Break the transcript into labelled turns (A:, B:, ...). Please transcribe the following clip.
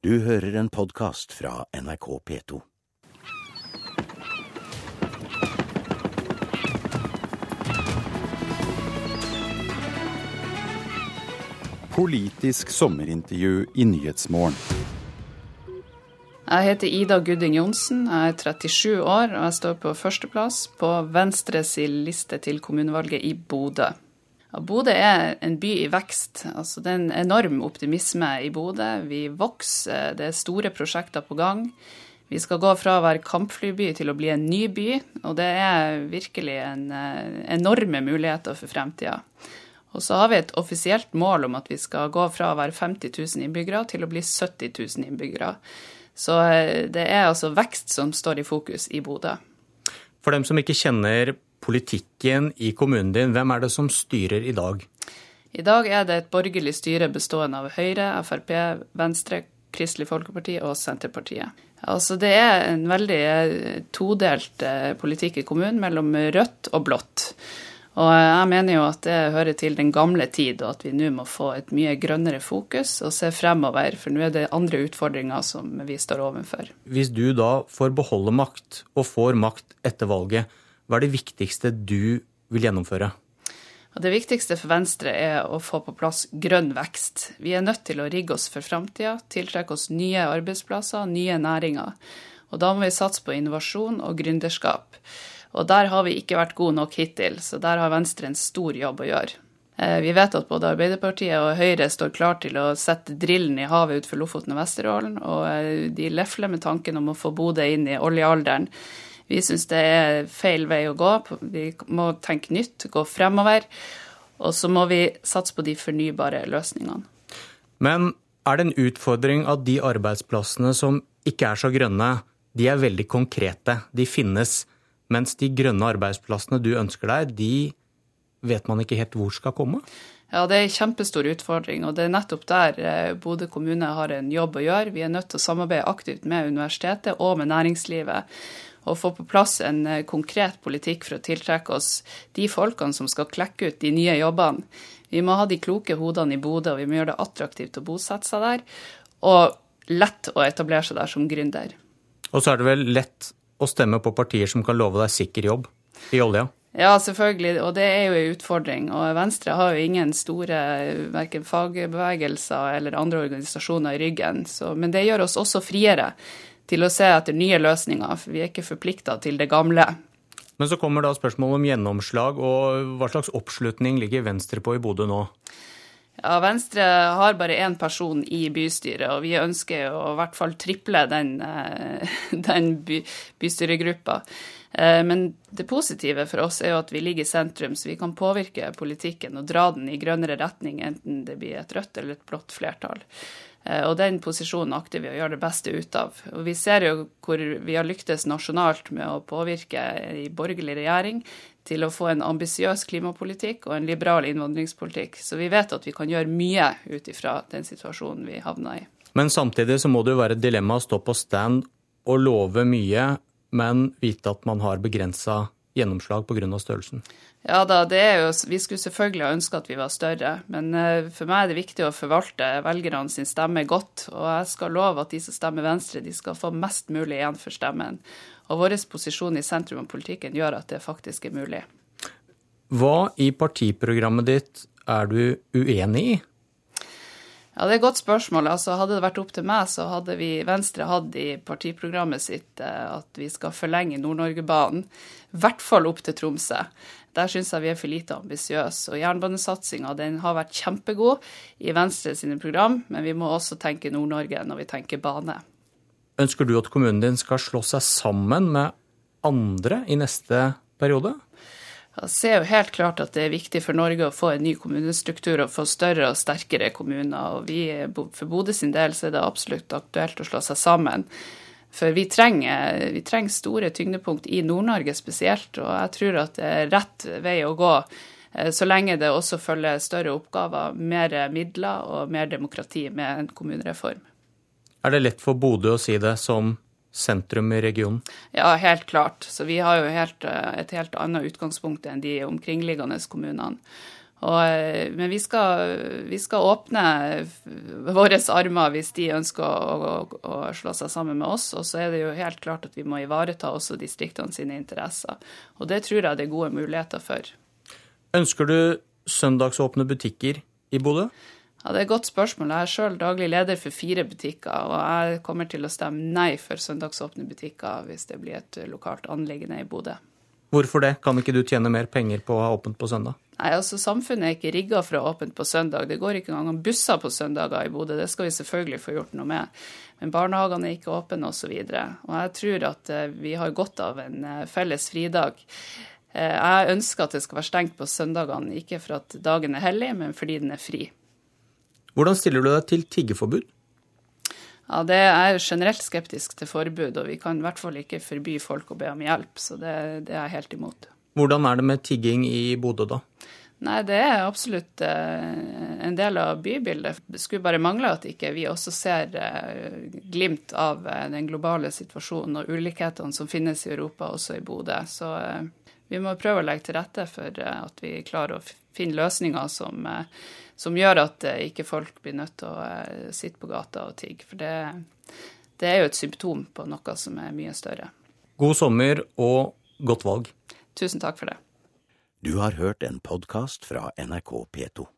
A: Du hører en podkast fra NRK P2.
B: Politisk sommerintervju i Nyhetsmorgen.
C: Jeg heter Ida Gudding Johnsen, jeg er 37 år og jeg står på førsteplass på Venstres liste til kommunevalget i Bodø. Bodø er en by i vekst. altså Det er en enorm optimisme i Bodø. Vi vokser, det er store prosjekter på gang. Vi skal gå fra å være kampflyby til å bli en ny by, og det er virkelig en, eh, enorme muligheter for fremtida. Og så har vi et offisielt mål om at vi skal gå fra å være 50 000 innbyggere til å bli 70 000 innbyggere. Så eh, det er altså vekst som står i fokus i Bodø.
D: For dem som ikke kjenner politikken i kommunen din, hvem er det som styrer i dag?
C: I dag er det et borgerlig styre bestående av Høyre, Frp, Venstre, Kristelig Folkeparti og Senterpartiet. Altså det er en veldig eh, todelt eh, politikk i kommunen mellom rødt og blått. Og jeg mener jo at det hører til den gamle tid, og at vi nå må få et mye grønnere fokus og se fremover, for nå er det andre utfordringer som vi står overfor.
D: Hvis du da får beholde makt, og får makt etter valget, hva er det viktigste du vil gjennomføre?
C: Det viktigste for Venstre er å få på plass grønn vekst. Vi er nødt til å rigge oss for framtida, tiltrekke oss nye arbeidsplasser, nye næringer. Og da må vi satse på innovasjon og gründerskap. Og der har vi ikke vært gode nok hittil, så der har Venstre en stor jobb å gjøre. Eh, vi vet at både Arbeiderpartiet og Høyre står klar til å sette drillen i havet utenfor Lofoten og Vesterålen, og eh, de lefler med tanken om å få Bodø inn i oljealderen. Vi syns det er feil vei å gå. Vi må tenke nytt, gå fremover. Og så må vi satse på de fornybare løsningene.
D: Men er det en utfordring at de arbeidsplassene som ikke er så grønne, de er veldig konkrete. De finnes. Mens de grønne arbeidsplassene du ønsker deg, de vet man ikke helt hvor skal komme?
C: Ja, det er en kjempestor utfordring, og det er nettopp der eh, Bodø kommune har en jobb å gjøre. Vi er nødt til å samarbeide aktivt med universitetet og med næringslivet. Og få på plass en eh, konkret politikk for å tiltrekke oss de folkene som skal klekke ut de nye jobbene. Vi må ha de kloke hodene i Bodø, og vi må gjøre det attraktivt å bosette seg der. Og lett å etablere seg der som gründer.
D: Og så er det vel lett å stemme på partier som kan love deg sikker jobb i olja?
C: Ja, selvfølgelig, og det er jo en utfordring. Og Venstre har jo ingen store verken fagbevegelser eller andre organisasjoner i ryggen. Så, men det gjør oss også friere til å se etter nye løsninger, for vi er ikke forplikta til det gamle.
D: Men så kommer da spørsmålet om gjennomslag, og hva slags oppslutning ligger Venstre på i Bodø nå?
C: Ja, Venstre har bare én person i bystyret, og vi ønsker å i hvert fall triple den, eh, den by, bystyregruppa. Eh, men det positive for oss er jo at vi ligger i sentrum, så vi kan påvirke politikken og dra den i grønnere retning, enten det blir et rødt eller et blått flertall. Eh, og den posisjonen akter vi å gjøre det beste ut av. Og vi ser jo hvor vi har lyktes nasjonalt med å påvirke i borgerlig regjering til å få en ambisiøs klimapolitikk og en liberal innvandringspolitikk. Så vi vet at vi kan gjøre mye ut ifra den situasjonen vi havna i.
D: Men samtidig så må det jo være et dilemma å stå på stand og love mye, men vite at man har begrensa gjennomslag pga. størrelsen.
C: Ja da, det er jo, vi skulle selvfølgelig ha ønska at vi var større, men eh, for meg er det viktig å forvalte velgerne sin stemme godt. Og jeg skal love at de som stemmer Venstre, de skal få mest mulig igjen for stemmen. Og vår posisjon i sentrum av politikken gjør at det faktisk er mulig.
D: Hva i partiprogrammet ditt er du uenig i?
C: Ja, Det er et godt spørsmål. Altså, hadde det vært opp til meg, så hadde vi Venstre hatt i partiprogrammet sitt eh, at vi skal forlenge Nord-Norge-banen. I hvert fall opp til Tromsø. Der syns jeg vi er for lite ambisiøse. Og jernbanesatsinga har vært kjempegod i Venstre sine program, men vi må også tenke Nord-Norge når vi tenker bane.
D: Ønsker du at kommunen din skal slå seg sammen med andre i neste periode?
C: Jeg ser jo helt klart at det er viktig for Norge å få en ny kommunestruktur og få større og sterkere kommuner. og vi, For Bodø sin del så er det absolutt aktuelt å slå seg sammen. For vi trenger, vi trenger store tyngdepunkt i Nord-Norge spesielt, og jeg tror at det er rett vei å gå. Eh, så lenge det også følger større oppgaver, mer midler og mer demokrati med en kommunereform.
D: Er det lett for Bodø å si det som sentrum i regionen?
C: Ja, helt klart. Så vi har jo helt, eh, et helt annet utgangspunkt enn de omkringliggende kommunene. Og, eh, men vi skal, vi skal, åpne våre armer hvis de ønsker å, å, å, slå seg sammen med oss. Og så er det jo helt klart at vi må ivareta også distriktene sine interesser. Og det tror jeg det er gode muligheter for.
D: Ønsker du søndagsåpne butikker i Bodø?
C: Ja, Det er et godt spørsmål. Jeg er sjøl daglig leder for fire butikker, og jeg kommer til å stemme nei for søndagsåpne butikker hvis det blir et lokalt anliggende i Bodø.
D: Hvorfor det? Kan ikke du tjene mer penger på å ha åpent på søndag?
C: Nei, altså Samfunnet er ikke rigga for å ha åpent på søndag. Det går ikke engang busser på søndager i Bodø. Det skal vi selvfølgelig få gjort noe med. Men barnehagene er ikke åpne osv. Og, og jeg tror at eh, vi har godt av en eh, felles fridag. Eh, jeg ønsker at det skal være stengt på søndagene, ikke for at dagen er hellig, men fordi den er fri.
D: Hvordan stiller du deg til tiggeforbud?
C: Ja, det er generelt skeptisk til forbud, og vi kan i hvert fall ikke forby folk å be om hjelp. Så det, det er jeg helt imot.
D: Hvordan er det med tigging i Bodø, da?
C: Nei, det er absolutt eh, en del av bybildet. Det skulle bare mangle at ikke vi også ser eh, glimt av eh, den globale situasjonen og ulikhetene som finnes i Europa, også i Bodø. Så vi må prøve å legge til rette for at vi klarer å finne løsninger som, som gjør at ikke folk blir nødt til å sitte på gata og tigge. For det, det er jo et symptom på noe som er mye større.
D: God sommer og godt valg.
C: Tusen takk for det.
A: Du har hørt en podkast fra NRK P2.